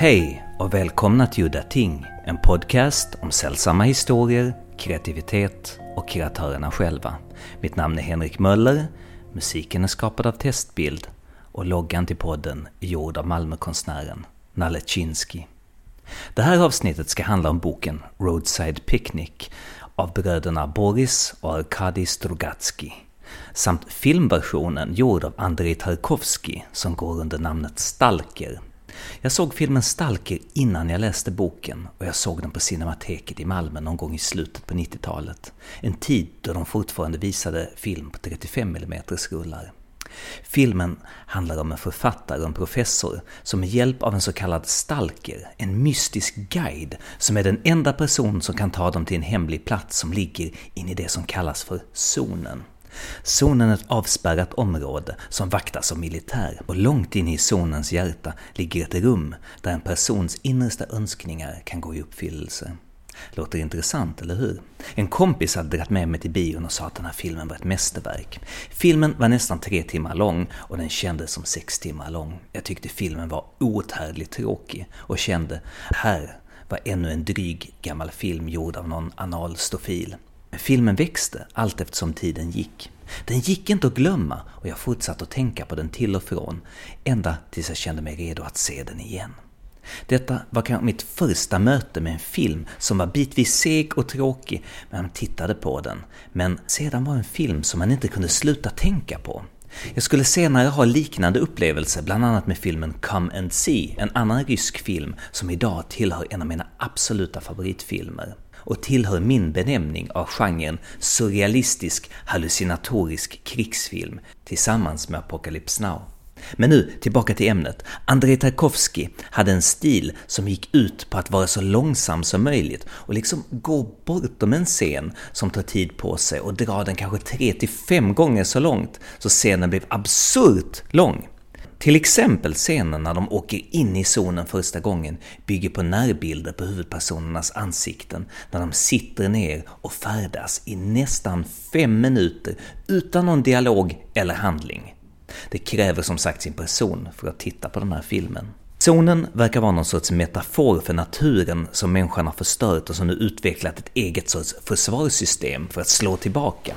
Hej och välkomna till Udda Ting, en podcast om sällsamma historier, kreativitet och kreatörerna själva. Mitt namn är Henrik Möller, musiken är skapad av Testbild och loggan till podden är gjord av Malmökonstnären Nalle Chinsky. Det här avsnittet ska handla om boken Roadside Picnic av bröderna Boris och Arkadij Strugatsky samt filmversionen gjord av Andrei Tarkovsky som går under namnet Stalker jag såg filmen Stalker innan jag läste boken och jag såg den på Cinemateket i Malmö någon gång i slutet på 90-talet. En tid då de fortfarande visade film på 35 mm rullar. Filmen handlar om en författare och en professor som med hjälp av en så kallad stalker, en mystisk guide, som är den enda person som kan ta dem till en hemlig plats som ligger in i det som kallas för zonen. Zonen är ett avspärrat område som vaktas av militär och långt inne i zonens hjärta ligger ett rum där en persons innersta önskningar kan gå i uppfyllelse. Låter intressant, eller hur? En kompis hade dragit med mig till bion och sa att den här filmen var ett mästerverk. Filmen var nästan tre timmar lång och den kändes som sex timmar lång. Jag tyckte filmen var outhärdligt tråkig och kände, här var ännu en dryg gammal film gjord av någon analstofil. Filmen växte allt eftersom tiden gick. Den gick inte att glömma och jag fortsatte att tänka på den till och från, ända tills jag kände mig redo att se den igen. Detta var kanske mitt första möte med en film som var bitvis seg och tråkig när man tittade på den, men sedan var en film som man inte kunde sluta tänka på. Jag skulle senare ha liknande upplevelser, bland annat med filmen Come and See, en annan rysk film som idag tillhör en av mina absoluta favoritfilmer och tillhör min benämning av genren surrealistisk hallucinatorisk krigsfilm tillsammans med Apocalypse Now. Men nu tillbaka till ämnet. Andrei Tarkovsky hade en stil som gick ut på att vara så långsam som möjligt och liksom gå bortom en scen som tar tid på sig och dra den kanske tre till fem gånger så långt så scenen blev absurt lång. Till exempel scenen när de åker in i zonen första gången bygger på närbilder på huvudpersonernas ansikten när de sitter ner och färdas i nästan fem minuter utan någon dialog eller handling. Det kräver som sagt sin person för att titta på den här filmen. Zonen verkar vara någon sorts metafor för naturen som människan har förstört och som nu utvecklat ett eget sorts försvarssystem för att slå tillbaka.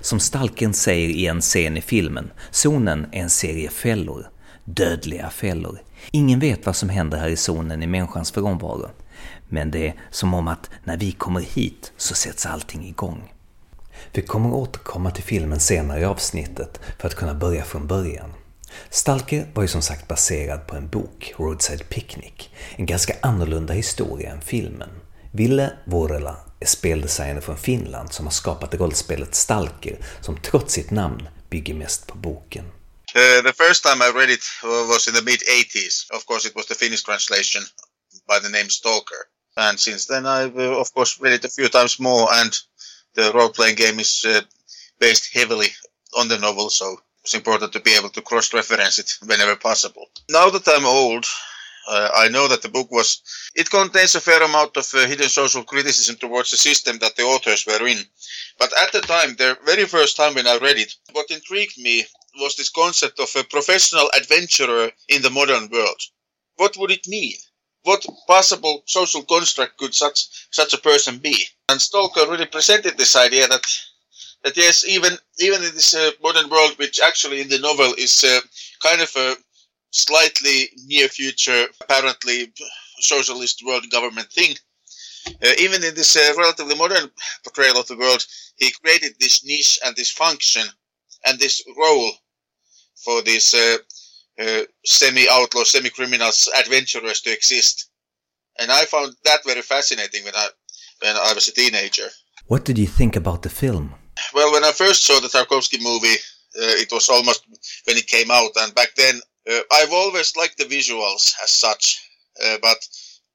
Som Stalken säger i en scen i filmen, zonen är en serie fällor. Dödliga fällor. Ingen vet vad som händer här i zonen i människans frånvaro. Men det är som om att när vi kommer hit så sätts allting igång. Vi kommer återkomma till filmen senare i avsnittet för att kunna börja från början. Stalker var ju som sagt baserad på en bok, Roadside Picnic, en ganska annorlunda historia än filmen. Ville Vuorela är speldesigner från Finland som har skapat rollspelet Stalker som trots sitt namn bygger mest på boken. Uh, the first time I read it was in the mid 80s. Of course, it was the Finnish translation by the name Stalker. And since then, I've uh, of course read it a few times more. And the role playing game is uh, based heavily on the novel, so it's important to be able to cross reference it whenever possible. Now that I'm old, uh, I know that the book was, it contains a fair amount of uh, hidden social criticism towards the system that the authors were in. But at the time, the very first time when I read it, what intrigued me was this concept of a professional adventurer in the modern world. What would it mean? What possible social construct could such such a person be? And Stalker really presented this idea that that yes, even even in this uh, modern world, which actually in the novel is uh, kind of a slightly near future, apparently socialist world government thing. Uh, even in this uh, relatively modern portrayal of the world, he created this niche and this function and this role for these uh, uh semi-outlaw, semi-criminals, adventurers to exist. And I found that very fascinating when I when I was a teenager. What did you think about the film? Well, when I first saw the Tarkovsky movie, uh, it was almost when it came out, and back then uh, I've always liked the visuals as such, uh, but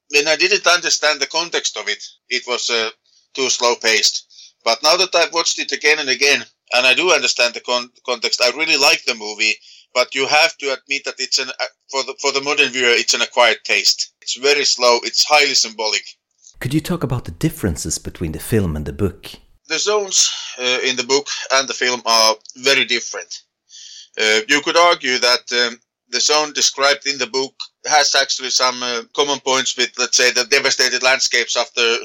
when I didn't understand the context of it, it was uh, too slow paced. But now that I've watched it again and again, and I do understand the con- context, I really like the movie. But you have to admit that it's an uh, for the for the modern viewer, it's an acquired taste. It's very slow. It's highly symbolic. Could you talk about the differences between the film and the book? The zones uh, in the book and the film are very different. Uh, you could argue that um, the zone described in the book has actually some uh, common points with, let's say, the devastated landscapes after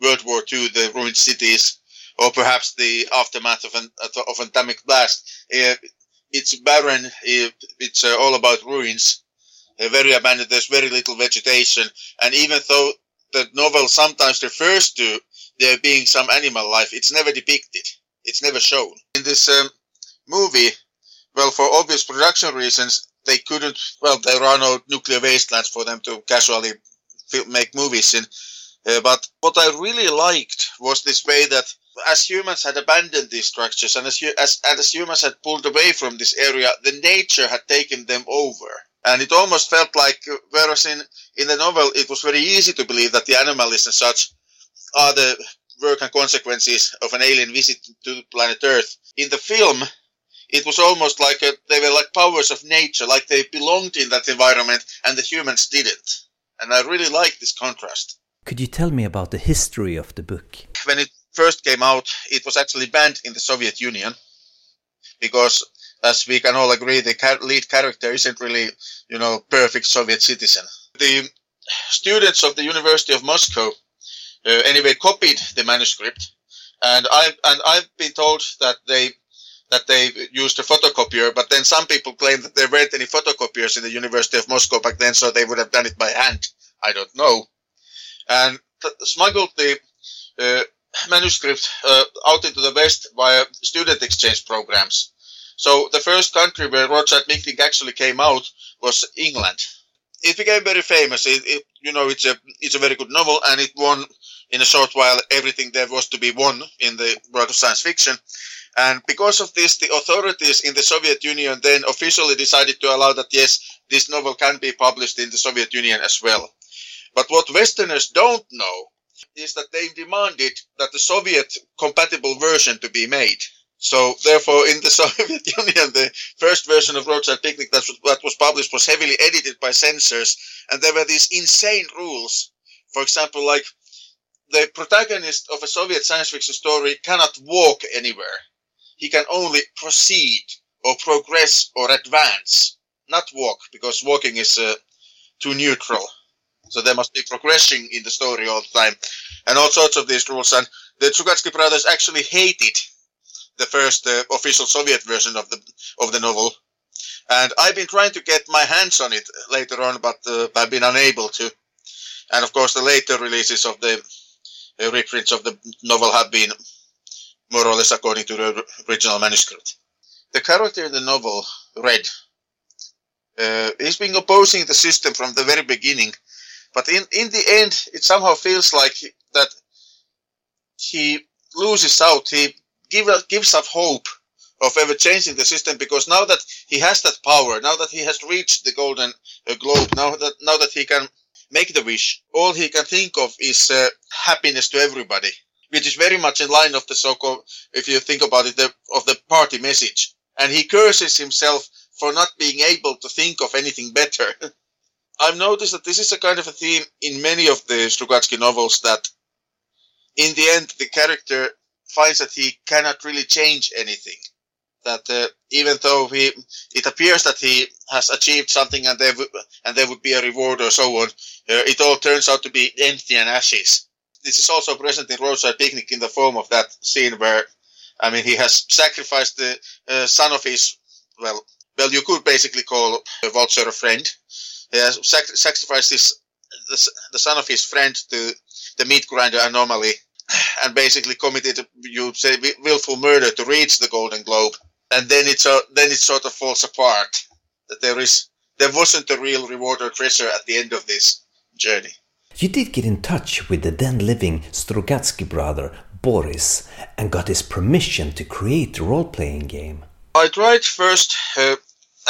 World War II, the ruined cities, or perhaps the aftermath of an of an atomic blast. Uh, it's barren. It's uh, all about ruins. very abandoned. There's very little vegetation, and even though the novel sometimes refers to there being some animal life, it's never depicted. It's never shown. In this um, movie, well, for obvious production reasons, they couldn't. Well, there are no nuclear wastelands for them to casually make movies in. Uh, but what I really liked was this way that as humans had abandoned these structures and as, as, as humans had pulled away from this area, the nature had taken them over. And it almost felt like, whereas in, in the novel it was very easy to believe that the animals and such are the work and consequences of an alien visit to planet Earth. In the film, it was almost like a, they were like powers of nature, like they belonged in that environment and the humans didn't. And I really like this contrast. Could you tell me about the history of the book? When it first came out, it was actually banned in the Soviet Union because, as we can all agree, the lead character isn't really, you know, perfect Soviet citizen. The students of the University of Moscow, uh, anyway, copied the manuscript, and I and I've been told that they that they used a photocopier, but then some people claim that there weren't any photocopiers in the University of Moscow back then, so they would have done it by hand. I don't know. And smuggled the uh, manuscript uh, out into the West via student exchange programs. So the first country where Rudyard Picnic actually came out was England. It became very famous. It, it, you know, it's a it's a very good novel, and it won in a short while everything there was to be won in the world of science fiction. And because of this, the authorities in the Soviet Union then officially decided to allow that, yes, this novel can be published in the Soviet Union as well. But what Westerners don't know is that they demanded that the Soviet compatible version to be made. So therefore, in the Soviet Union, the first version of Roadside Picnic that was, that was published was heavily edited by censors, and there were these insane rules. For example, like the protagonist of a Soviet science fiction story cannot walk anywhere he can only proceed or progress or advance, not walk, because walking is uh, too neutral. So there must be progression in the story all the time, and all sorts of these rules. And the Strugatsky brothers actually hated the first uh, official Soviet version of the of the novel, and I've been trying to get my hands on it later on, but uh, I've been unable to. And of course, the later releases of the uh, reprints of the novel have been more or less according to the original manuscript. The character in the novel, Red, uh, he's been opposing the system from the very beginning, but in, in the end, it somehow feels like that he loses out. He give, gives up hope of ever changing the system because now that he has that power, now that he has reached the golden uh, globe, now that now that he can make the wish, all he can think of is uh, happiness to everybody which is very much in line of the so-called, if you think about it, the, of the party message. And he curses himself for not being able to think of anything better. I've noticed that this is a kind of a theme in many of the Strugatsky novels that in the end the character finds that he cannot really change anything. That uh, even though he, it appears that he has achieved something and there, w- and there would be a reward or so on, uh, it all turns out to be empty and ashes this is also present in Roadside Picnic in the form of that scene where, I mean, he has sacrificed the uh, son of his, well, well, you could basically call Walzer a friend. He has sac- sacrificed his, the, the son of his friend to the meat grinder anomaly and basically committed, you say, willful murder to reach the Golden Globe. And then it's uh, then it sort of falls apart. That there is there wasn't a real reward or treasure at the end of this journey. You did get in touch with the then living Strugatsky brother, Boris, and got his permission to create the role playing game. I tried first uh,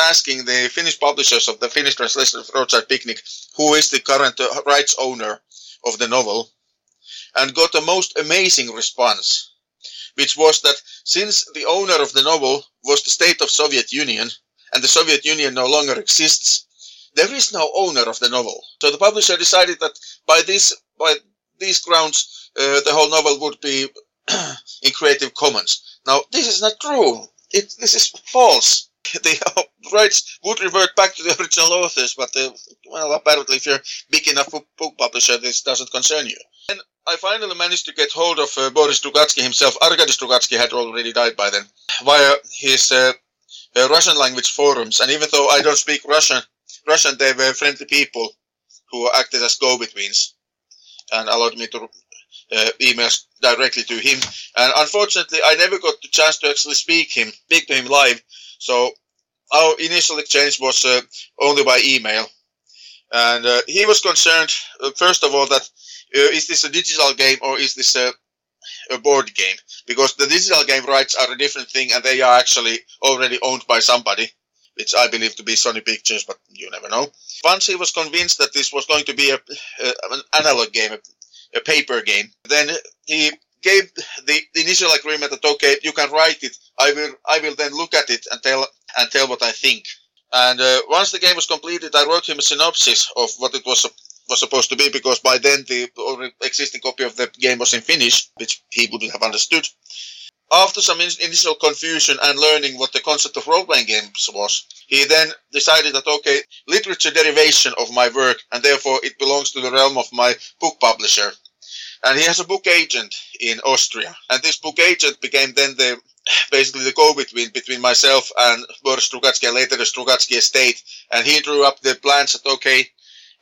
asking the Finnish publishers of the Finnish translation of Roadside Picnic who is the current uh, rights owner of the novel, and got a most amazing response, which was that since the owner of the novel was the state of Soviet Union, and the Soviet Union no longer exists, there is no owner of the novel. So the publisher decided that by this by these grounds, uh, the whole novel would be in Creative Commons. Now this is not true. It this is false. the rights would revert back to the original authors, but uh, well, apparently, if you're big enough book publisher, this doesn't concern you. And I finally managed to get hold of uh, Boris Strugatsky himself. Arkady Strugatsky had already died by then via his uh, uh, Russian language forums. And even though I don't speak Russian, Russian, they were friendly people who acted as go-betweens and allowed me to uh, directly to him. And unfortunately, I never got the chance to actually speak him, speak to him live. So our initial exchange was uh, only by email. And uh, he was concerned, uh, first of all, that uh, is this a digital game or is this a, a board game? Because the digital game rights are a different thing and they are actually already owned by somebody which I believe to be Sony Pictures, but you never know. Once he was convinced that this was going to be a, a an analog game, a, a, paper game, then he gave the, initial agreement that okay, you can write it. I will I will then look at it and tell and tell what I think. And uh, once the game was completed, I wrote him a synopsis of what it was was supposed to be because by then the existing copy of the game was in Finnish, which he wouldn't have understood. After some initial confusion and learning what the concept of role-playing games was, he then decided that okay, literature derivation of my work, and therefore it belongs to the realm of my book publisher. And he has a book agent in Austria, and this book agent became then the basically the go-between between myself and Boris Strugatsky later the Strugatsky estate. And he drew up the plans that okay,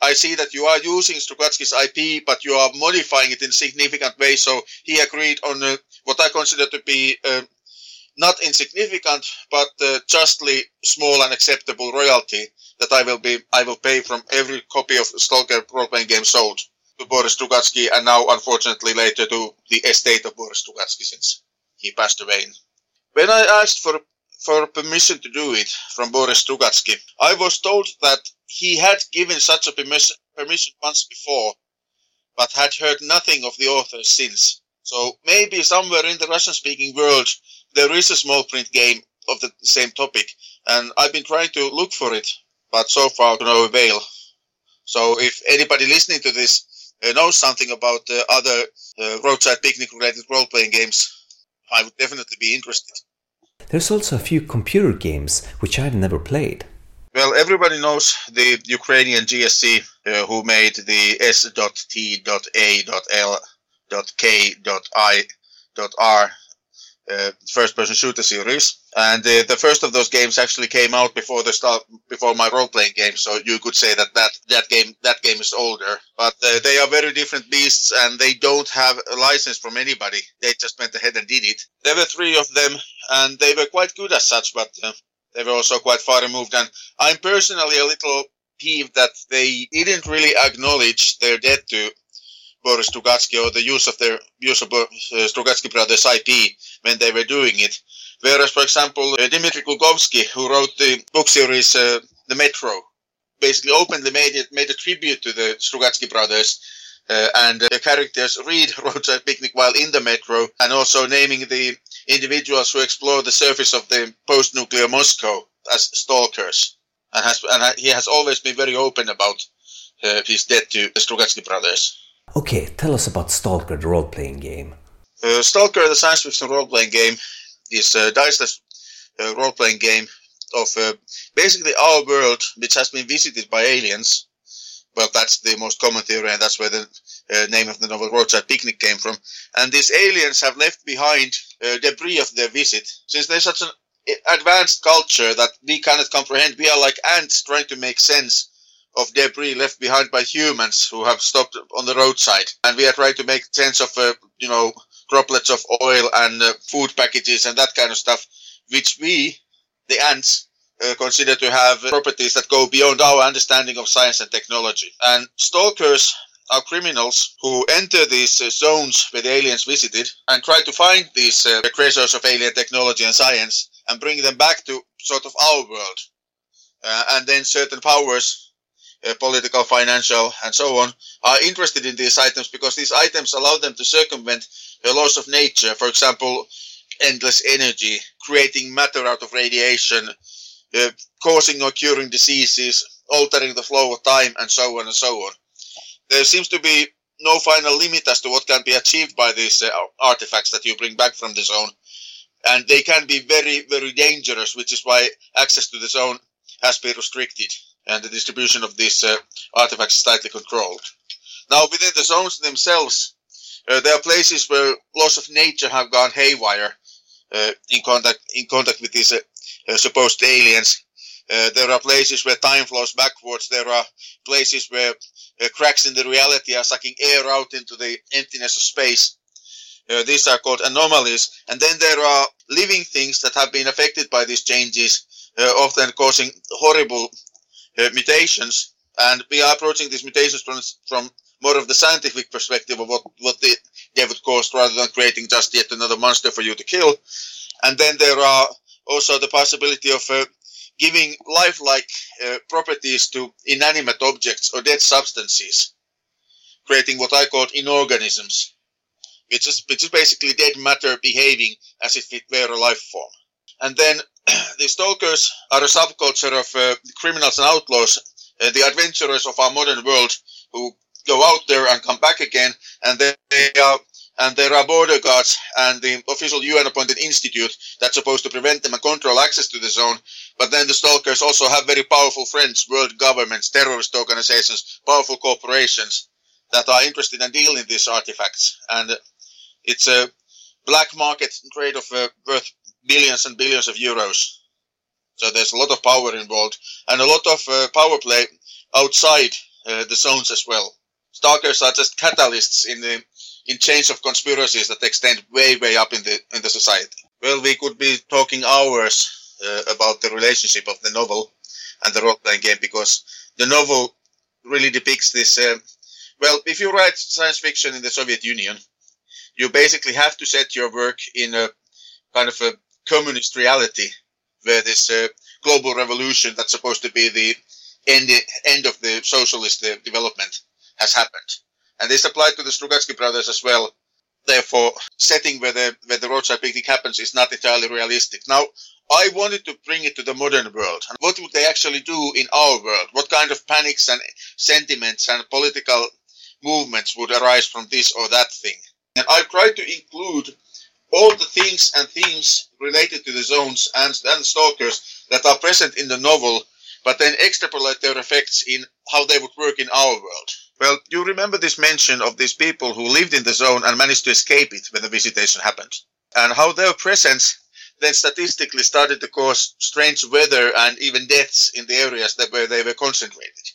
I see that you are using Strugatsky's IP, but you are modifying it in significant way. So he agreed on uh, what I consider to be uh, not insignificant, but uh, justly small and acceptable royalty that I will be I will pay from every copy of Stalker role-playing game sold to Boris Strugatsky, and now unfortunately later to the estate of Boris Strugatsky since he passed away. When I asked for for permission to do it from Boris Strugatsky, I was told that he had given such a permission, permission once before, but had heard nothing of the author since. So maybe somewhere in the Russian-speaking world there is a small print game of the same topic, and I've been trying to look for it, but so far to no avail. So if anybody listening to this uh, knows something about uh, other uh, roadside picnic-related role-playing games, I would definitely be interested. There's also a few computer games which I've never played. Well, everybody knows the Ukrainian GSC uh, who made the S.T.A.L.K.I.R uh, first-person shooter series, and uh, the first of those games actually came out before the start, before my role-playing game. So you could say that that, that game that game is older, but uh, they are very different beasts, and they don't have a license from anybody. They just went ahead and did it. There were three of them, and they were quite good as such, but uh, they were also quite far removed. And I'm personally a little peeved that they didn't really acknowledge their debt to Boris Strugatsky or the use of their use of uh, Strugatsky brothers IP when they were doing it. Whereas, for example, uh, Dmitry Glukhovsky, who wrote the book series uh, The Metro, basically openly made it made a tribute to the Strugatsky brothers. Uh, and the characters read Roadside Picnic while in the metro, and also naming the individuals who explore the surface of the post-nuclear Moscow as stalkers. And, has, and he has always been very open about uh, his debt to the Strugatsky brothers. Okay, tell us about Stalker, the role-playing game. Uh, Stalker, the science fiction role-playing game, is a diceless uh, role-playing game of uh, basically our world, which has been visited by aliens. Well, that's the most common theory, and that's where the uh, name of the novel Roadside Picnic came from. And these aliens have left behind uh, debris of their visit. Since they're such an advanced culture that we cannot comprehend, we are like ants trying to make sense of debris left behind by humans who have stopped on the roadside. And we are trying to make sense of, uh, you know, droplets of oil and uh, food packages and that kind of stuff, which we, the ants, uh, consider to have properties that go beyond our understanding of science and technology. And stalkers are criminals who enter these uh, zones where the aliens visited and try to find these uh, creators of alien technology and science and bring them back to sort of our world. Uh, and then certain powers uh, political, financial, and so on, are interested in these items because these items allow them to circumvent the laws of nature. For example, endless energy, creating matter out of radiation, uh, causing or curing diseases, altering the flow of time, and so on and so on. There seems to be no final limit as to what can be achieved by these uh, artifacts that you bring back from the zone. and they can be very, very dangerous, which is why access to the zone has been restricted and the distribution of these uh, artifacts tightly controlled. Now, within the zones themselves, uh, there are places where laws of nature have gone haywire uh, in contact in contact with these uh, uh, supposed aliens. Uh, there are places where time flows backwards. There are places where cracks in the reality are sucking air out into the emptiness of space. Uh, these are called anomalies. And then there are living things that have been affected by these changes, uh, often causing horrible uh, mutations. And we are approaching these mutations from, from more of the scientific perspective of what, what they, they would cause rather than creating just yet another monster for you to kill. And then there are also the possibility of uh, giving lifelike uh, properties to inanimate objects or dead substances, creating what I call inorganisms. It's just it's basically dead matter behaving as if it were a life form. And then the stalkers are a subculture of uh, criminals and outlaws, uh, the adventurers of our modern world who go out there and come back again, and they are and there are border guards and the official UN appointed institute that's supposed to prevent them and control access to the zone. But then the stalkers also have very powerful friends, world governments, terrorist organizations, powerful corporations that are interested in dealing these artifacts. And it's a black market trade of uh, worth billions and billions of euros. So there's a lot of power involved and a lot of uh, power play outside uh, the zones as well. Stalkers are just catalysts in the in chains of conspiracies that extend way way up in the in the society. Well, we could be talking hours uh, about the relationship of the novel and the role playing game because the novel really depicts this. Uh, well, if you write science fiction in the Soviet Union, you basically have to set your work in a kind of a communist reality where this uh, global revolution that's supposed to be the end, end of the socialist uh, development has happened. And this applied to the Strugatsky brothers as well. Therefore, setting where the, where the roadside picnic happens is not entirely realistic. Now, I wanted to bring it to the modern world. And what would they actually do in our world? What kind of panics and sentiments and political movements would arise from this or that thing? And I tried to include all the things and themes related to the zones and, and stalkers that are present in the novel, but then extrapolate their effects in how they would work in our world. Well, you remember this mention of these people who lived in the zone and managed to escape it when the visitation happened, and how their presence then statistically started to cause strange weather and even deaths in the areas that where they were concentrated.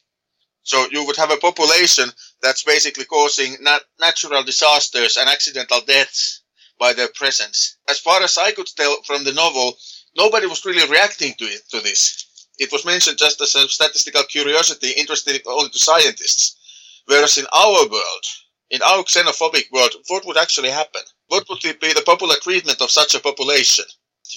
So you would have a population that's basically causing nat- natural disasters and accidental deaths by their presence. As far as I could tell from the novel, nobody was really reacting to it to this. It was mentioned just as a statistical curiosity, interesting only to scientists. Whereas in our world, in our xenophobic world, what would actually happen? What would be the popular treatment of such a population?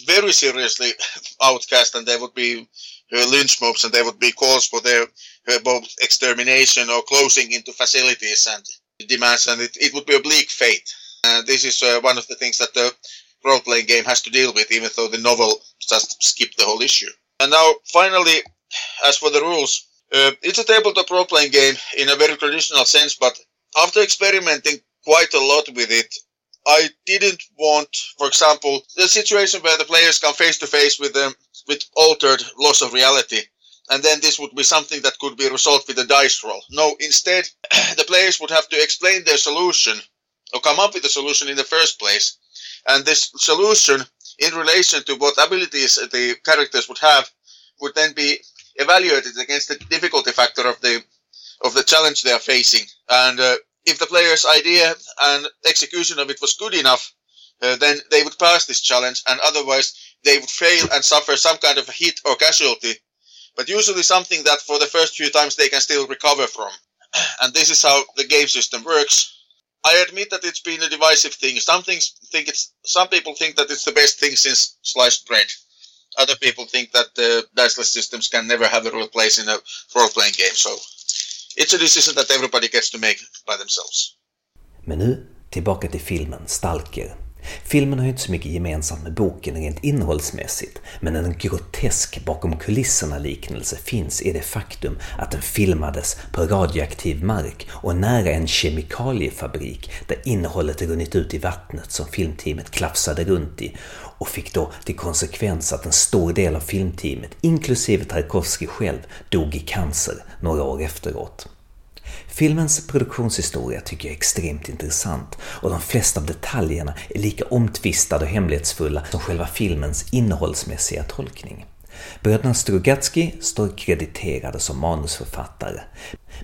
Very seriously outcast, and there would be uh, lynch mobs, and there would be calls for their uh, both extermination or closing into facilities and demands, and it, it would be a bleak fate. Uh, this is uh, one of the things that the role-playing game has to deal with, even though the novel just skipped the whole issue. And now, finally, as for the rules, uh, it's a tabletop role-playing game in a very traditional sense, but after experimenting quite a lot with it, I didn't want, for example, the situation where the players come face to face with them with altered loss of reality and then this would be something that could be resolved with a dice roll. No, instead, the players would have to explain their solution or come up with a solution in the first place. And this solution, in relation to what abilities the characters would have, would then be evaluated against the difficulty factor of the of the challenge they are facing. And uh, if the player's idea and execution of it was good enough, uh, then they would pass this challenge, and otherwise they would fail and suffer some kind of a hit or casualty but usually something that for the first few times they can still recover from. And this is how the game system works. I admit that it's been a divisive thing. Some things think it's some people think that it's the best thing since sliced bread. Other people think that the diceless systems can never have a real place in a role-playing game. So it's a decision that everybody gets to make by themselves. Men nu tillbaka till filmen Stalker. Filmen har ju inte så mycket gemensamt med boken rent innehållsmässigt, men en grotesk bakom kulisserna liknelse finns i det faktum att den filmades på radioaktiv mark och nära en kemikaliefabrik där innehållet runnit ut i vattnet som filmteamet klafsade runt i och fick då till konsekvens att en stor del av filmteamet, inklusive Tarkovsky själv, dog i cancer några år efteråt. Filmens produktionshistoria tycker jag är extremt intressant och de flesta av detaljerna är lika omtvistade och hemlighetsfulla som själva filmens innehållsmässiga tolkning. Bröderna Strugatsky står krediterade som manusförfattare.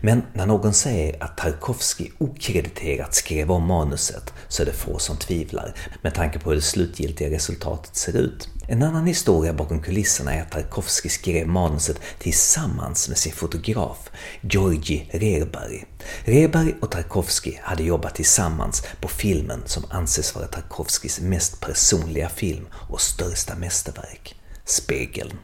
Men när någon säger att Tarkovsky okrediterat skrev om manuset så är det få som tvivlar med tanke på hur det slutgiltiga resultatet ser ut. En annan historia bakom kulisserna är att Tarkovsky skrev manuset tillsammans med sin fotograf Georgi Rerberg. Rerberg och Tarkovsky hade jobbat tillsammans på filmen som anses vara Tarkovskys mest personliga film och största mästerverk, Spegeln.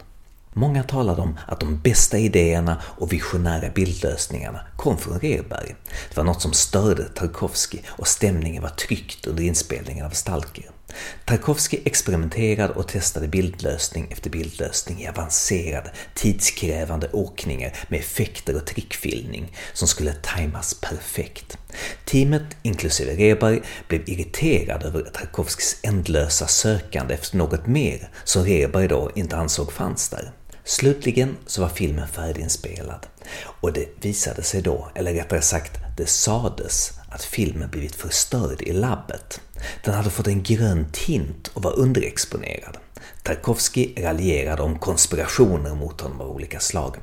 Många talade om att de bästa idéerna och visionära bildlösningarna kom från Rerberg. Det var något som störde Tarkovsky och stämningen var tryckt under inspelningen av Stalker. Tarkovsky experimenterade och testade bildlösning efter bildlösning i avancerade, tidskrävande åkningar med effekter och trickfilmning som skulle tajmas perfekt. Teamet, inklusive Reberg, blev irriterade över Tarkovskys ändlösa sökande efter något mer som Reberg då inte ansåg fanns där. Slutligen så var filmen färdiginspelad och det visade sig då, eller rättare sagt det sades, att filmen blivit förstörd i labbet. Den hade fått en grön tint och var underexponerad. Tarkovsky raljerade om konspirationer mot honom av olika slag.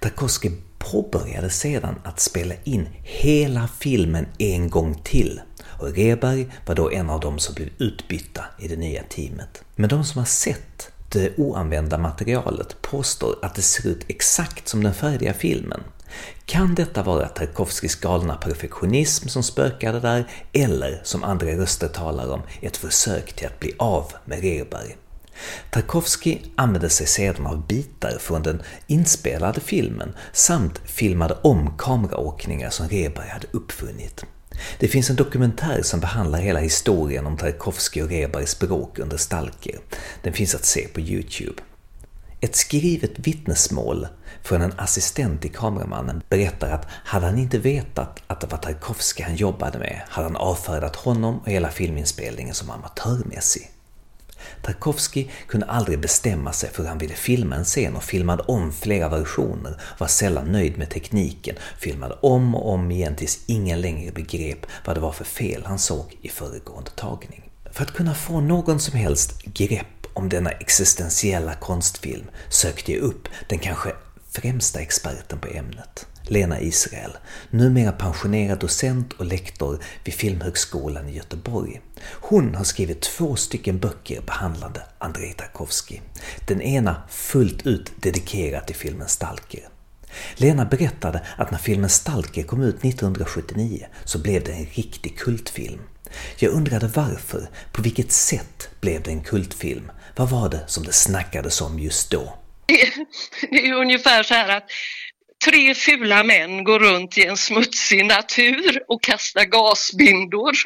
Tarkovsky påbörjade sedan att spela in hela filmen en gång till och Reberg var då en av dem som blev utbytta i det nya teamet. Men de som har sett det oanvända materialet påstår att det ser ut exakt som den färdiga filmen. Kan detta vara Tarkovskijs galna perfektionism som spökade där, eller som andra röster talar om, ett försök till att bli av med Rehberg? Tarkovsky använde sig sedan av bitar från den inspelade filmen samt filmade om kameraåkningar som Rehberg hade uppfunnit. Det finns en dokumentär som behandlar hela historien om Tarkovsky och Rebergs bråk under Stalker. Den finns att se på Youtube. Ett skrivet vittnesmål från en assistent till kameramannen berättar att hade han inte vetat att det var Tarkovsky han jobbade med hade han avfärdat honom och hela filminspelningen som amatörmässig. Tarkovsky kunde aldrig bestämma sig för hur han ville filma en scen och filmade om flera versioner, var sällan nöjd med tekniken, filmade om och om igen tills ingen längre begrep vad det var för fel han såg i föregående tagning. För att kunna få någon som helst grepp om denna existentiella konstfilm sökte jag upp den kanske främsta experten på ämnet, Lena Israel, numera pensionerad docent och lektor vid Filmhögskolan i Göteborg. Hon har skrivit två stycken böcker behandlande Andrei Tarkovsky. Den ena fullt ut dedikerad till filmen Stalker. Lena berättade att när filmen Stalker kom ut 1979 så blev det en riktig kultfilm. Jag undrade varför, på vilket sätt blev det en kultfilm? Vad var det som det snackades om just då? Det är ungefär så här att tre fula män går runt i en smutsig natur och kastar gasbindor.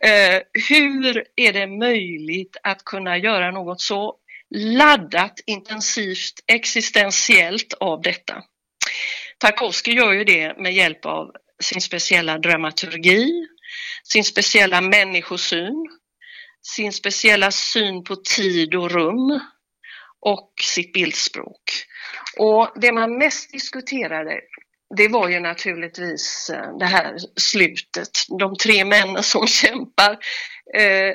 Eh, hur är det möjligt att kunna göra något så laddat, intensivt, existentiellt av detta? Tarkovsky gör ju det med hjälp av sin speciella dramaturgi, sin speciella människosyn, sin speciella syn på tid och rum och sitt bildspråk. Och det man mest diskuterade det var ju naturligtvis eh, det här slutet, de tre männen som kämpar eh,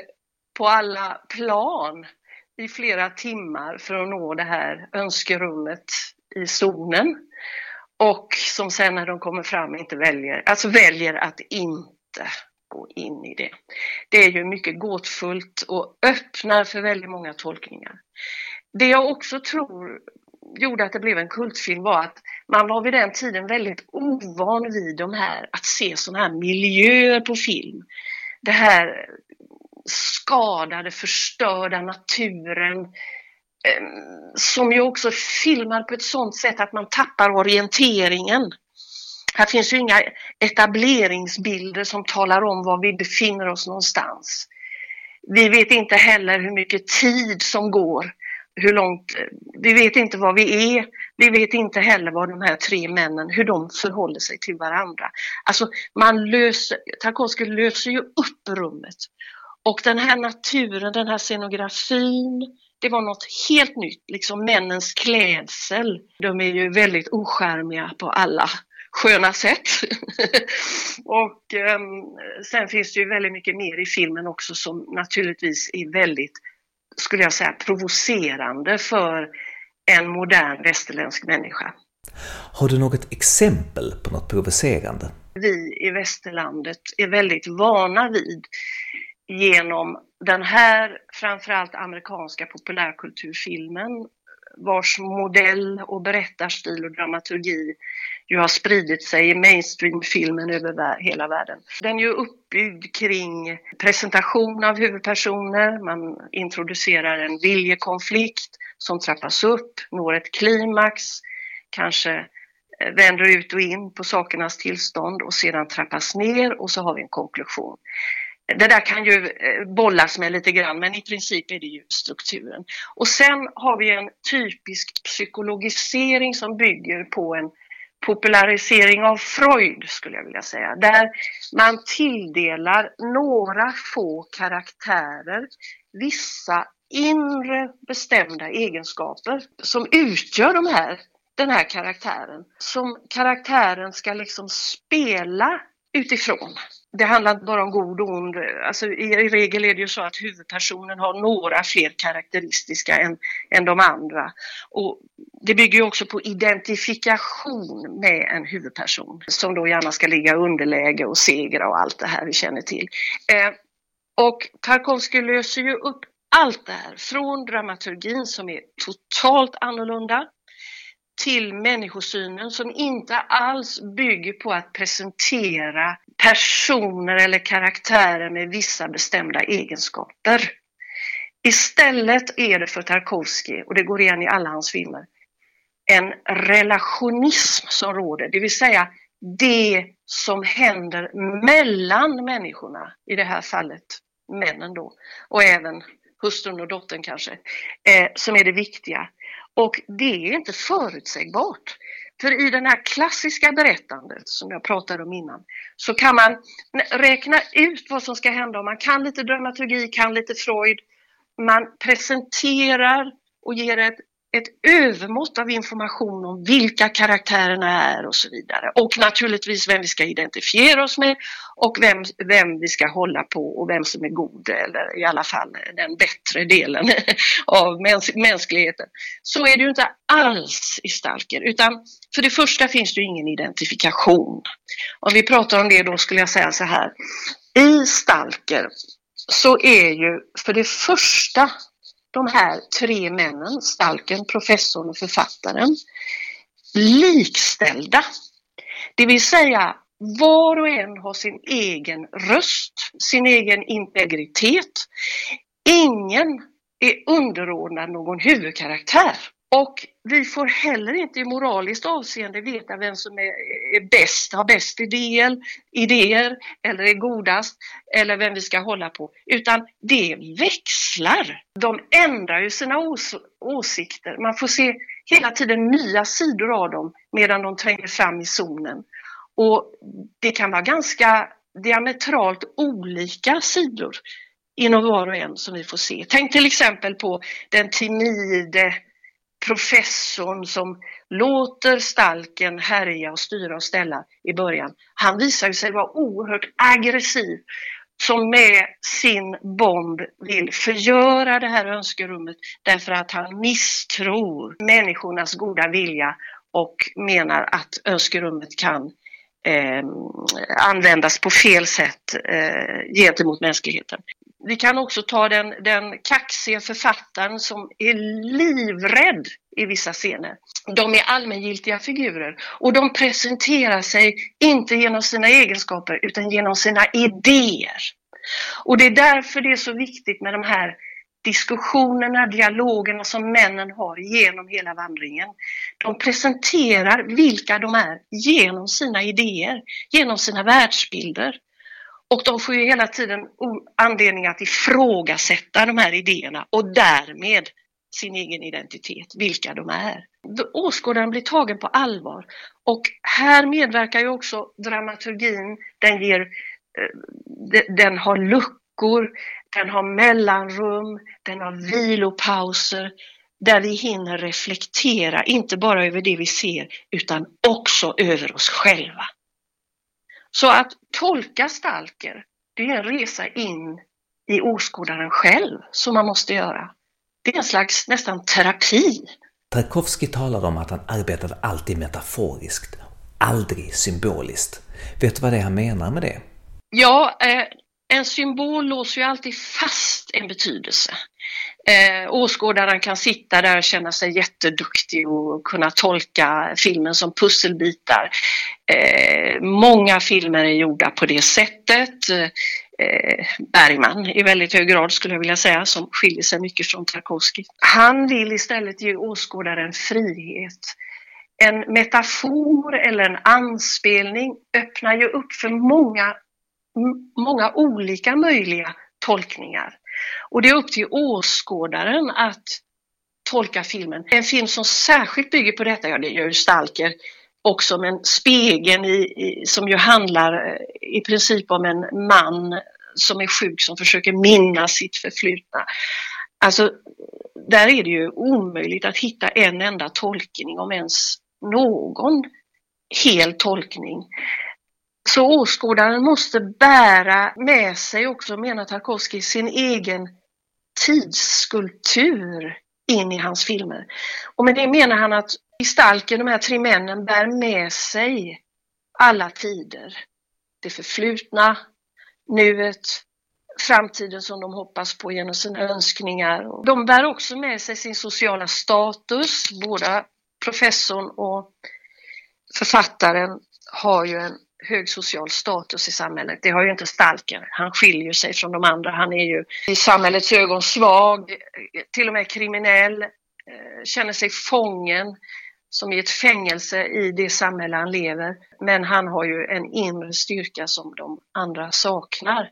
på alla plan i flera timmar för att nå det här önskerummet i zonen och som sen när de kommer fram inte väljer, alltså väljer att inte gå in i det. Det är ju mycket gåtfullt och öppnar för väldigt många tolkningar. Det jag också tror gjorde att det blev en kultfilm var att man var vid den tiden väldigt ovan vid de här, att se sådana här miljöer på film. Det här skadade, förstörda naturen eh, som ju också filmar på ett sådant sätt att man tappar orienteringen. Här finns ju inga etableringsbilder som talar om var vi befinner oss någonstans. Vi vet inte heller hur mycket tid som går, hur långt, vi vet inte var vi är, vi vet inte heller vad de här tre männen, hur de förhåller sig till varandra. Alltså man löser, Tarkovsky löser ju upp rummet. Och den här naturen, den här scenografin, det var något helt nytt, liksom männens klädsel. De är ju väldigt oskärmiga på alla sköna sätt. och um, sen finns det ju väldigt mycket mer i filmen också som naturligtvis är väldigt, skulle jag säga, provocerande för en modern västerländsk människa. Har du något exempel på något provocerande? Vi i västerlandet är väldigt vana vid genom den här framförallt amerikanska populärkulturfilmen vars modell och berättarstil och dramaturgi ju har spridit sig i mainstreamfilmen över hela världen. Den är ju uppbyggd kring presentation av huvudpersoner, man introducerar en viljekonflikt som trappas upp, når ett klimax, kanske eh, vänder ut och in på sakernas tillstånd och sedan trappas ner och så har vi en konklusion. Det där kan ju eh, bollas med lite grann men i princip är det ju strukturen. Och sen har vi en typisk psykologisering som bygger på en popularisering av Freud skulle jag vilja säga. Där man tilldelar några få karaktärer vissa inre bestämda egenskaper som utgör de här, den här karaktären. Som karaktären ska liksom spela utifrån det handlar inte bara om god och ond. Alltså, i, I regel är det ju så att huvudpersonen har några fler karaktäristiska än, än de andra. Och det bygger ju också på identifikation med en huvudperson som då gärna ska ligga i underläge och segra och allt det här vi känner till. Eh, och Tarkovsky löser ju upp allt det här från dramaturgin som är totalt annorlunda till människosynen som inte alls bygger på att presentera personer eller karaktärer med vissa bestämda egenskaper. Istället är det för Tarkovsky, och det går igen i alla hans filmer, en relationism som råder, det vill säga det som händer mellan människorna, i det här fallet männen då, och även hustrun och dottern kanske, eh, som är det viktiga. Och det är inte förutsägbart. För i det här klassiska berättandet som jag pratade om innan så kan man räkna ut vad som ska hända om man kan lite dramaturgi, kan lite Freud. Man presenterar och ger ett ett övermått av information om vilka karaktärerna är och så vidare. Och naturligtvis vem vi ska identifiera oss med och vem, vem vi ska hålla på och vem som är god eller i alla fall den bättre delen av mäns mänskligheten. Så är det ju inte alls i Stalker utan för det första finns det ju ingen identifikation. Om vi pratar om det då skulle jag säga så här. I Stalker så är ju för det första de här tre männen, Stalken, professorn och författaren, likställda. Det vill säga var och en har sin egen röst, sin egen integritet. Ingen är underordnad någon huvudkaraktär. Och vi får heller inte i moraliskt avseende veta vem som är, är bäst, har bäst idéer, idéer eller är godast eller vem vi ska hålla på. Utan det växlar. De ändrar ju sina ås åsikter. Man får se hela tiden nya sidor av dem medan de tränger fram i zonen. Och det kan vara ganska diametralt olika sidor inom var och en som vi får se. Tänk till exempel på den timide professorn som låter stalken härja och styra och ställa i början. Han visar sig vara oerhört aggressiv som med sin bomb vill förgöra det här önskerummet därför att han misstror människornas goda vilja och menar att önskerummet kan eh, användas på fel sätt eh, gentemot mänskligheten. Vi kan också ta den, den kaxiga författaren som är livrädd i vissa scener. De är allmängiltiga figurer och de presenterar sig inte genom sina egenskaper utan genom sina idéer. Och det är därför det är så viktigt med de här diskussionerna, dialogerna som männen har genom hela vandringen. De presenterar vilka de är genom sina idéer, genom sina världsbilder. Och de får ju hela tiden anledning att ifrågasätta de här idéerna och därmed sin egen identitet, vilka de är. Åskådaren blir tagen på allvar och här medverkar ju också dramaturgin. Den, ger, eh, den har luckor, den har mellanrum, den har vilopauser där vi hinner reflektera, inte bara över det vi ser utan också över oss själva. Så att tolka Stalker, det är en resa in i åskådaren själv som man måste göra. Det är en slags nästan terapi. Tarkovsky talade om att han arbetade alltid metaforiskt, aldrig symboliskt. Vet du vad det är han menar med det? Ja, eh, en symbol låser ju alltid fast en betydelse. Eh, åskådaren kan sitta där och känna sig jätteduktig och kunna tolka filmen som pusselbitar. Eh, många filmer är gjorda på det sättet. Eh, Bergman i väldigt hög grad skulle jag vilja säga, som skiljer sig mycket från Tarkovsky. Han vill istället ge åskådaren frihet. En metafor eller en anspelning öppnar ju upp för många, många olika möjliga tolkningar. Och det är upp till åskådaren att tolka filmen. En film som särskilt bygger på detta, ja det gör ju Stalker också, men Spegeln i, i, som ju handlar eh, i princip om en man som är sjuk som försöker minnas sitt förflutna. Alltså, där är det ju omöjligt att hitta en enda tolkning, om ens någon hel tolkning. Så åskådaren måste bära med sig också, menar Tarkovsky, sin egen tidsskulptur in i hans filmer. Och med det menar han att gestalken, de här tre männen, bär med sig alla tider. Det förflutna, nuet, framtiden som de hoppas på genom sina önskningar. De bär också med sig sin sociala status. Båda professorn och författaren har ju en hög social status i samhället. Det har ju inte Stalker. Han skiljer sig från de andra. Han är ju i samhällets ögon svag, till och med kriminell, eh, känner sig fången som i ett fängelse i det samhälle han lever. Men han har ju en inre styrka som de andra saknar.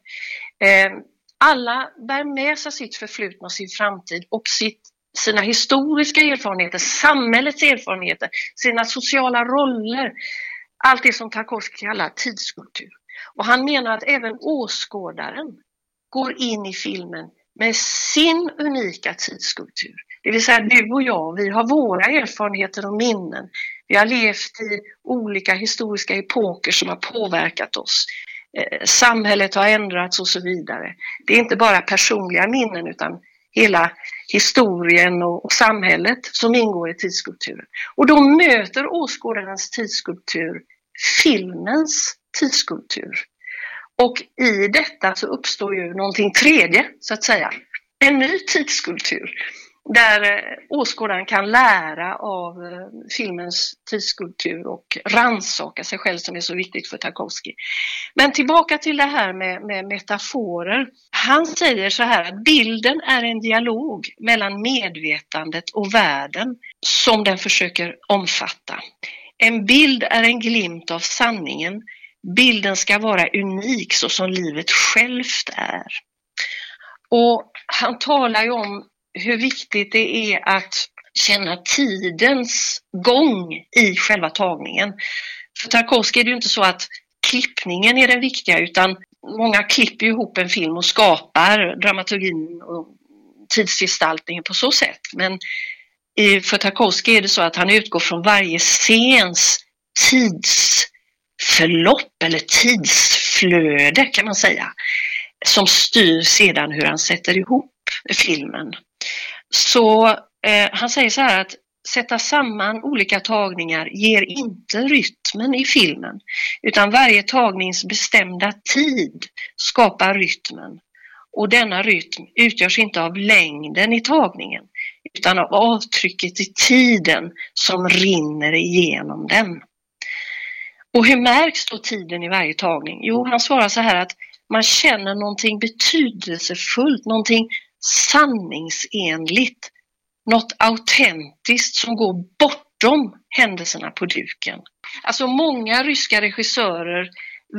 Eh, alla bär med sig sitt förflutna, sin framtid och sitt, sina historiska erfarenheter, samhällets erfarenheter, sina sociala roller. Allt det som Tarkovsky kallar tidskultur. Och han menar att även åskådaren går in i filmen med sin unika tidskultur. Det vill säga du och jag, vi har våra erfarenheter och minnen. Vi har levt i olika historiska epoker som har påverkat oss. Eh, samhället har ändrats och så vidare. Det är inte bara personliga minnen utan hela historien och, samhället som ingår i tidskulturen. Och då möter åskådarens tidskultur filmens tidskultur. Och i detta så uppstår ju någonting tredje, så att säga. En ny tidskultur där eh, åskådaren kan lära av eh, filmens tidskultur och ransaka sig själv som är så viktigt för Tarkovsky. Men tillbaka till det här med, med metaforer. Han säger så här att bilden är en dialog mellan medvetandet och världen som den försöker omfatta. En bild är en glimt av sanningen. Bilden ska vara unik så som livet självt är. Och han talar ju om hur viktigt det är att känna tidens gång i själva tagningen. För Tarkovsky är det ju inte så att klippningen är den viktiga utan många klipper ihop en film och skapar dramaturgin och tidsgestaltningen på så sätt. Men för Tarkovsky är det så att han utgår från varje scens tidsförlopp eller tidsflöde kan man säga som styr sedan hur han sätter ihop filmen. Så eh, han säger så här att sätta samman olika tagningar ger inte rytmen i filmen utan varje tagnings bestämda tid skapar rytmen. Och denna rytm utgörs inte av längden i tagningen utan av avtrycket i tiden som rinner igenom den. Och hur märks då tiden i varje tagning? Jo, han svarar så här att man känner någonting betydelsefullt, någonting sanningsenligt, något autentiskt som går bortom händelserna på duken. Alltså många ryska regissörer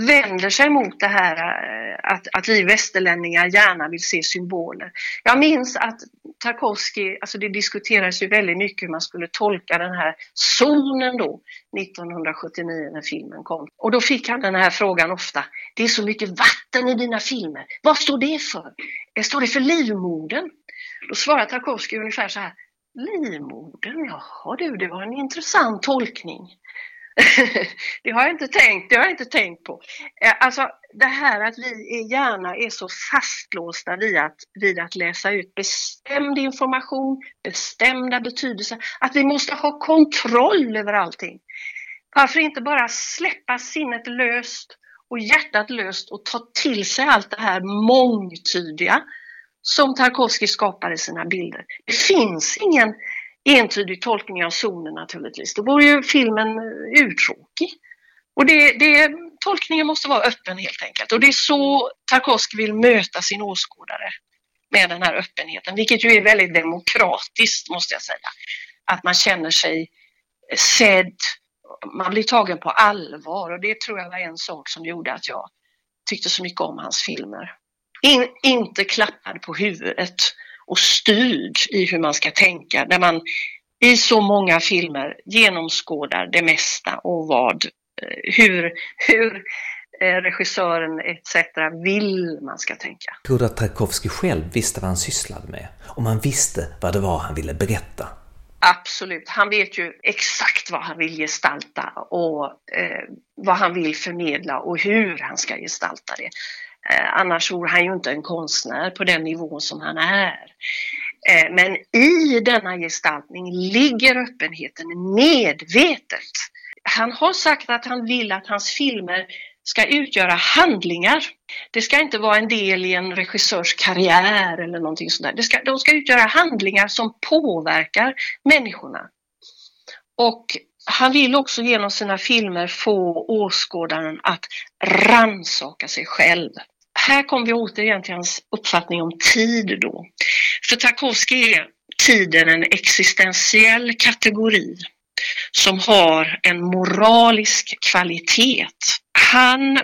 vänder sig mot det här eh, att, att vi västerlänningar gärna vill se symboler. Jag minns att Tarkovsky, alltså det diskuterades ju väldigt mycket hur man skulle tolka den här zonen då 1979 när filmen kom. Och då fick han den här frågan ofta. Det är så mycket vatten i dina filmer. Vad står det för? Står det för livmodern? Då svarar Tarkovsky ungefär så här. Livmodern, jaha du, det var en intressant tolkning. det har jag inte tänkt, det har jag inte tänkt på. Eh, alltså det här att vi gärna är så fastlåsta vid att, vid att läsa ut bestämd information, bestämda betydelser, att vi måste ha kontroll över allting. Varför inte bara släppa sinnet löst och hjärtat löst och ta till sig allt det här mångtydiga som Tarkovsky skapar i sina bilder. Det finns ingen entydig tolkning av zonen naturligtvis. Då vore ju filmen urtråkig. uttråkig. Och det, det, tolkningen måste vara öppen helt enkelt. Och det är så Tarkovsky vill möta sin åskådare med den här öppenheten, vilket ju är väldigt demokratiskt måste jag säga. Att man känner sig eh, sedd, man blir tagen på allvar och det tror jag var en sak som gjorde att jag tyckte så mycket om hans filmer. In, inte klappad på huvudet och styrd i hur man ska tänka, där man i så många filmer genomskådar det mesta och vad, eh, hur, hur eh, regissören etc. vill man ska tänka. Att Tarkovsky själv visste vad han sysslade med? Om han visste vad det var han ville berätta? Absolut, han vet ju exakt vad han vill gestalta och eh, vad han vill förmedla och hur han ska gestalta det. Eh, annars vore han ju inte en konstnär på den nivån som han är. Eh, men i denna gestaltning ligger öppenheten medvetet. Han har sagt att han vill att hans filmer ska utgöra handlingar. Det ska inte vara en del i en regissörs karriär eller någonting sånt Det ska, de ska utgöra handlingar som påverkar människorna. Och han vill också genom sina filmer få åskådaren att ransaka sig själv. Här kommer vi återigen till hans uppfattning om tid då. För Tarkovsky är tiden en existentiell kategori som har en moralisk kvalitet. Han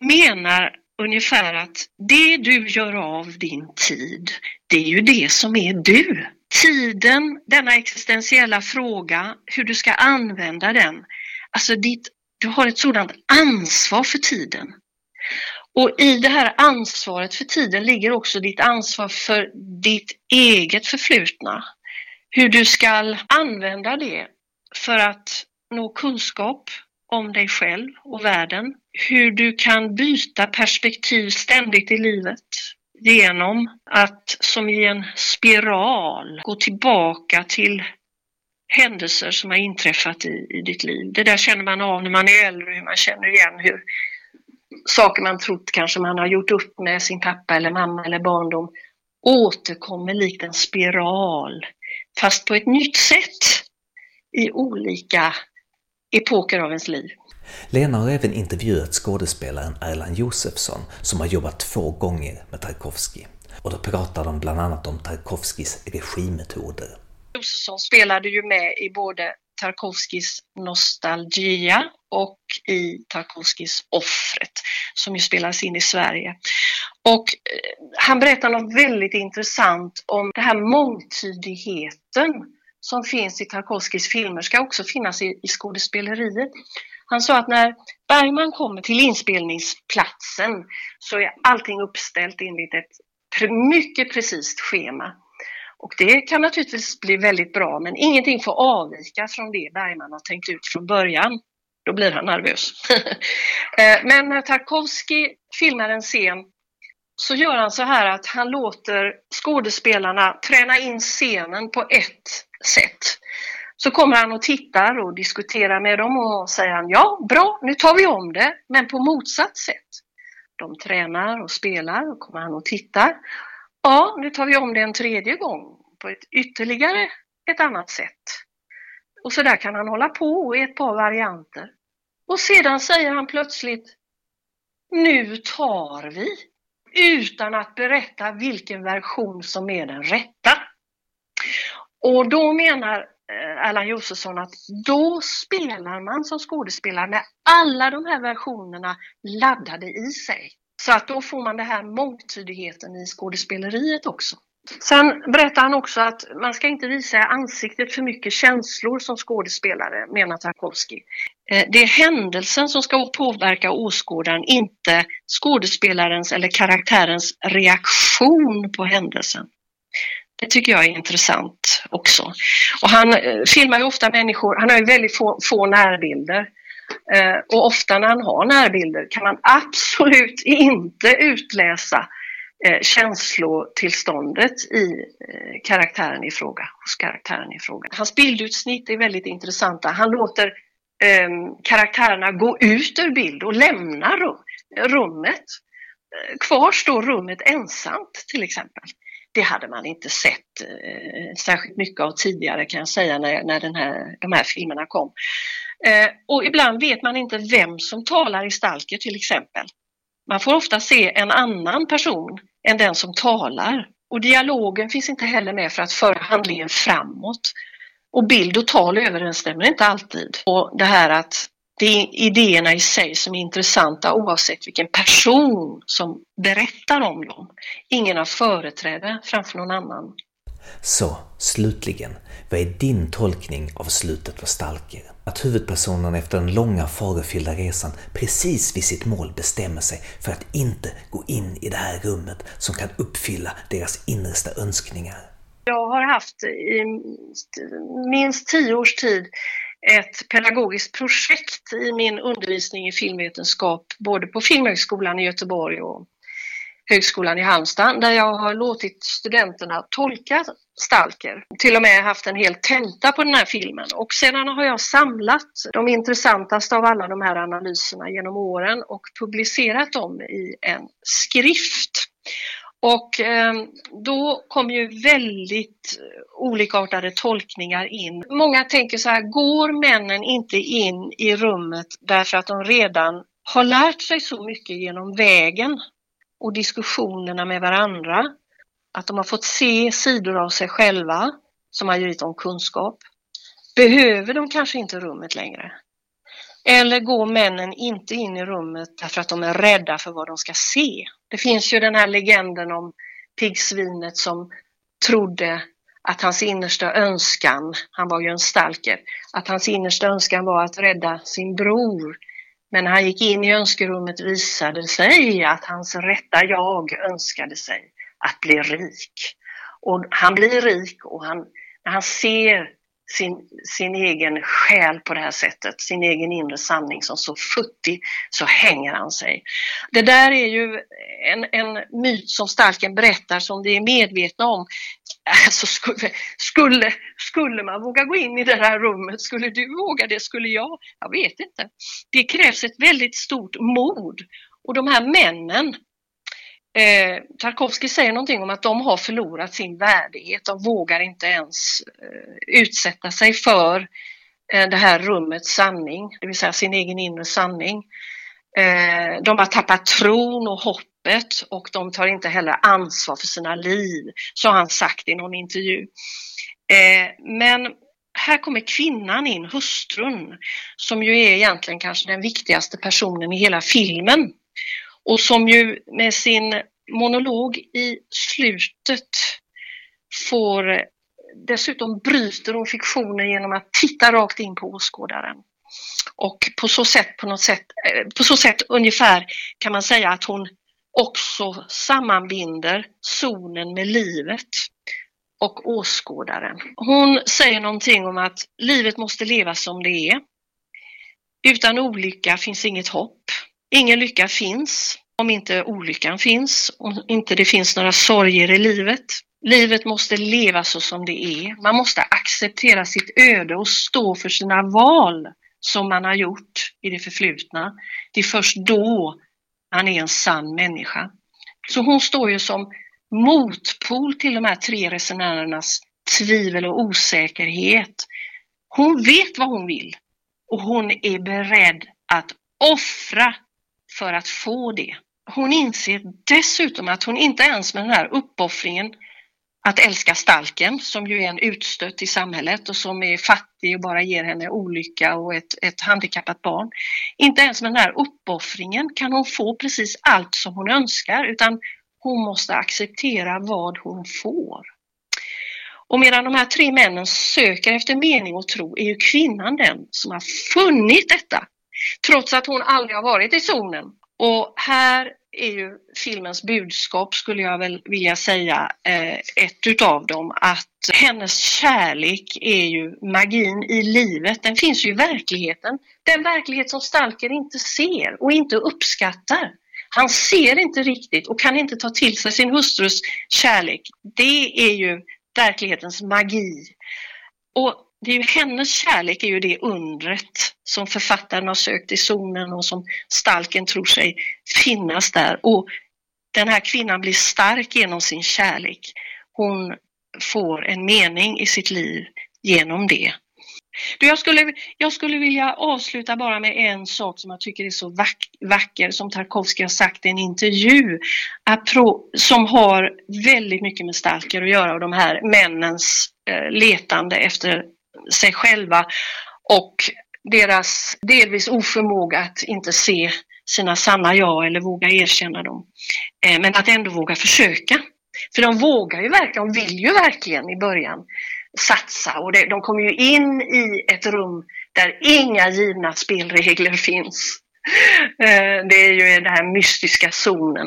menar ungefär att det du gör av din tid, det är ju det som är du. Tiden, denna existentiella fråga, hur du ska använda den. Alltså ditt, du har ett sådant ansvar för tiden. Och i det här ansvaret för tiden ligger också ditt ansvar för ditt eget förflutna. Hur du ska använda det för att nå kunskap om dig själv och världen. Hur du kan byta perspektiv ständigt i livet genom att som i en spiral gå tillbaka till händelser som har inträffat i, i ditt liv. Det där känner man av när man är äldre, hur man känner igen hur saker man trott kanske man har gjort upp med sin pappa eller mamma eller barndom återkommer likt en spiral, fast på ett nytt sätt i olika epoker av ens liv. Lena har även intervjuat skådespelaren Erland Josefsson som har jobbat två gånger med Tarkovsky. Och då pratar de bland annat om Tarkovskys regimetoder. Josefsson spelade ju med i både Tarkovskis Nostalgia och i Tarkovskis Offret som ju spelas in i Sverige. Och eh, han berättar något väldigt intressant om den här mångtydigheten som finns i Tarkovskis filmer ska också finnas i, i skådespeleriet. Han sa att när Bergman kommer till inspelningsplatsen så är allting uppställt enligt ett mycket precis schema. Och det kan naturligtvis bli väldigt bra men ingenting får avvika från det Bergman har tänkt ut från början. Då blir han nervös. Eh, men när Tarkovsky filmar en scen så gör han så här att han låter skådespelarna träna in scenen på ett sätt. Så kommer han och tittar och diskuterar med dem och säger han ja, bra, nu tar vi om det, men på motsatt sätt. De tränar och spelar och kommer han och tittar. Ja, nu tar vi om det en tredje gång på ett ytterligare ett annat sätt. Och så där kan han hålla på i ett par varianter. Och sedan säger han plötsligt Nu tar vi! Utan att berätta vilken version som är den rätta. Och då menar Eh, Erland Josefsson att då spelar man som skådespelare med alla de här versionerna laddade i sig. Så att då får man den här mångtydigheten i skådespeleriet också. Sen berättar han också att man ska inte visa i ansiktet för mycket känslor som skådespelare, menar Tarkovsky. Eh, det är händelsen som ska påverka åskådaren, inte skådespelarens eller karaktärens reaktion på händelsen. Det tycker jag är intressant också. Och han eh, filmar ju ofta människor, han har ju väldigt få, få närbilder. Eh, och ofta när han har närbilder kan man absolut inte utläsa eh, känslotillståndet i eh, karaktären i fråga, hos karaktären i fråga. Hans bildutsnitt är väldigt intressanta. Han låter eh, karaktärerna gå ut ur bild och lämna rum, rummet. Eh, kvar står rummet ensamt till exempel. Det hade man inte sett eh, särskilt mycket av tidigare kan jag säga när, när den här, de här filmerna kom. Eh, och ibland vet man inte vem som talar i Stalker till exempel. Man får ofta se en annan person än den som talar. Och dialogen finns inte heller med för att föra handlingen framåt. Och bild och tal överensstämmer inte alltid. Och det här att det är idéerna i sig som är intressanta oavsett vilken person som berättar om dem. Ingen har företräde framför någon annan. Så, slutligen, vad är din tolkning av slutet på Stalker? Att huvudpersonen efter den långa farofyllda resan precis vid sitt mål bestämmer sig för att inte gå in i det här rummet som kan uppfylla deras innersta önskningar. Jag har haft i minst tio års tid ett pedagogiskt projekt i min undervisning i filmvetenskap både på Filmhögskolan i Göteborg och Högskolan i Halmstad där jag har låtit studenterna tolka Stalker. Till och med haft en hel tenta på den här filmen och sedan har jag samlat de intressantaste av alla de här analyserna genom åren och publicerat dem i en skrift. Och eh, då kom ju väldigt olikartade tolkningar in. Många tänker så här, går männen inte in i rummet därför att de redan har lärt sig så mycket genom vägen och diskussionerna med varandra. Att de har fått se sidor av sig själva som har givit dem kunskap. Behöver de kanske inte rummet längre? Eller går männen inte in i rummet därför att de är rädda för vad de ska se? Det finns ju den här legenden om piggsvinet som trodde att hans innersta önskan, han var ju en stalker, att hans innersta önskan var att rädda sin bror men när han gick in i önskerummet visade det sig att hans rätta jag önskade sig att bli rik. Och han blir rik och han, när han ser sin, sin egen själ på det här sättet, sin egen inre sanning som så futtig, så hänger han sig. Det där är ju en, en myt som Stalken berättar som vi är medvetna om. Alltså skulle, skulle, skulle man våga gå in i det här rummet? Skulle du våga det? Skulle jag? Jag vet inte. Det krävs ett väldigt stort mod. Och de här männen, Eh, Tarkovsky säger någonting om att de har förlorat sin värdighet. De vågar inte ens eh, utsätta sig för eh, det här rummets sanning, det vill säga sin egen inre sanning. Eh, de har tappat tron och hoppet och de tar inte heller ansvar för sina liv, så har han sagt i någon intervju. Eh, men här kommer kvinnan in, hustrun, som ju är egentligen kanske den viktigaste personen i hela filmen och som ju med sin monolog i slutet får dessutom bryter hon fiktionen genom att titta rakt in på åskådaren. Och på så sätt, på något sätt, eh, på så sätt ungefär kan man säga att hon också sammanbinder zonen med livet och åskådaren. Hon säger någonting om att livet måste levas som det är. Utan olycka finns inget hopp. Ingen lycka finns om inte olyckan finns, om inte det finns några sorger i livet. Livet måste leva så som det är. Man måste acceptera sitt öde och stå för sina val som man har gjort i det förflutna. Det är först då man är en sann människa. Så hon står ju som motpol till de här tre resenärernas tvivel och osäkerhet. Hon vet vad hon vill och hon är beredd att offra för att få det. Hon inser dessutom att hon inte ens med den här uppoffringen att älska stalken som ju är en utstött i samhället och som är fattig och bara ger henne olycka och ett, ett handikappat barn. Inte ens med den här uppoffringen kan hon få precis allt som hon önskar utan hon måste acceptera vad hon får. Och medan de här tre männen söker efter mening och tro är ju kvinnan den som har funnit detta. Trots att hon aldrig har varit i zonen. Och här är ju filmens budskap skulle jag väl vilja säga eh, ett utav dem att hennes kärlek är ju magin i livet. Den finns ju i verkligheten. Den verklighet som Stalker inte ser och inte uppskattar. Han ser inte riktigt och kan inte ta till sig sin hustrus kärlek. Det är ju verklighetens magi. Och det är ju hennes kärlek är ju det undret som författaren har sökt i zonen och som Stalken tror sig finnas där. Och den här kvinnan blir stark genom sin kärlek. Hon får en mening i sitt liv genom det. Du, jag, skulle, jag skulle vilja avsluta bara med en sak som jag tycker är så vack, vacker som Tarkovsky har sagt i en intervju som har väldigt mycket med Stalker att göra och de här männens eh, letande efter sig själva och deras delvis oförmåga att inte se sina sanna jag eller våga erkänna dem. Eh, men att ändå våga försöka. För de vågar ju verkligen, de vill ju verkligen i början satsa och de kommer ju in i ett rum där inga givna spelregler finns. Eh, det är ju den här mystiska zonen.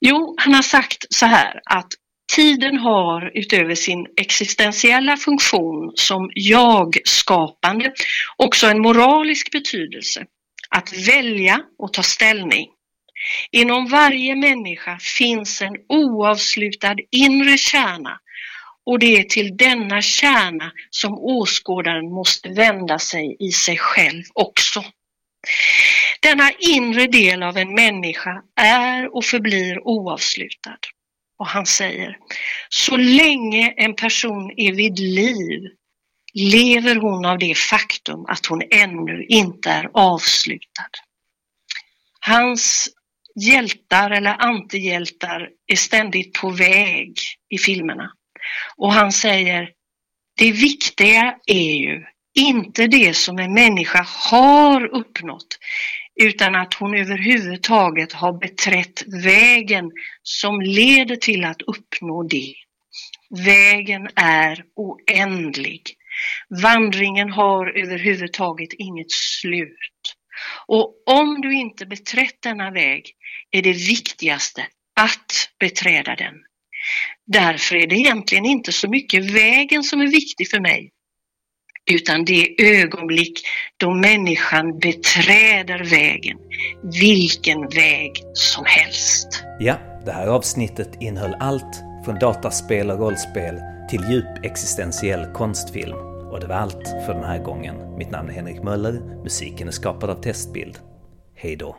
Jo, han har sagt så här att Tiden har utöver sin existentiella funktion som jag-skapande också en moralisk betydelse. Att välja och ta ställning. Inom varje människa finns en oavslutad inre kärna och det är till denna kärna som åskådaren måste vända sig i sig själv också. Denna inre del av en människa är och förblir oavslutad. Och han säger, så länge en person är vid liv lever hon av det faktum att hon ännu inte är avslutad. Hans hjältar eller antihjältar är ständigt på väg i filmerna. Och han säger, det viktiga är ju inte det som en människa har uppnått utan att hon överhuvudtaget har beträtt vägen som leder till att uppnå det. Vägen är oändlig. Vandringen har överhuvudtaget inget slut. Och om du inte beträtt denna väg är det viktigaste att beträda den. Därför är det egentligen inte så mycket vägen som är viktig för mig, utan det ögonblick då människan beträder vägen, vilken väg som helst. Ja, det här avsnittet innehöll allt från dataspel och rollspel till djup existentiell konstfilm. Och det var allt för den här gången. Mitt namn är Henrik Möller, musiken är skapad av Testbild. Hej då!